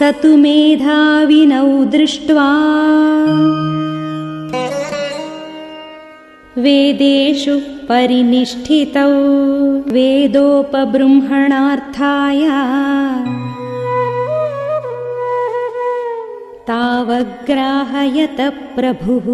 स तु मेधाविनौ दृष्ट्वा। वेदेषु परिनिष्ठितौ वेदोपबृंहणार्थाय तावग्राहयत प्रभुः।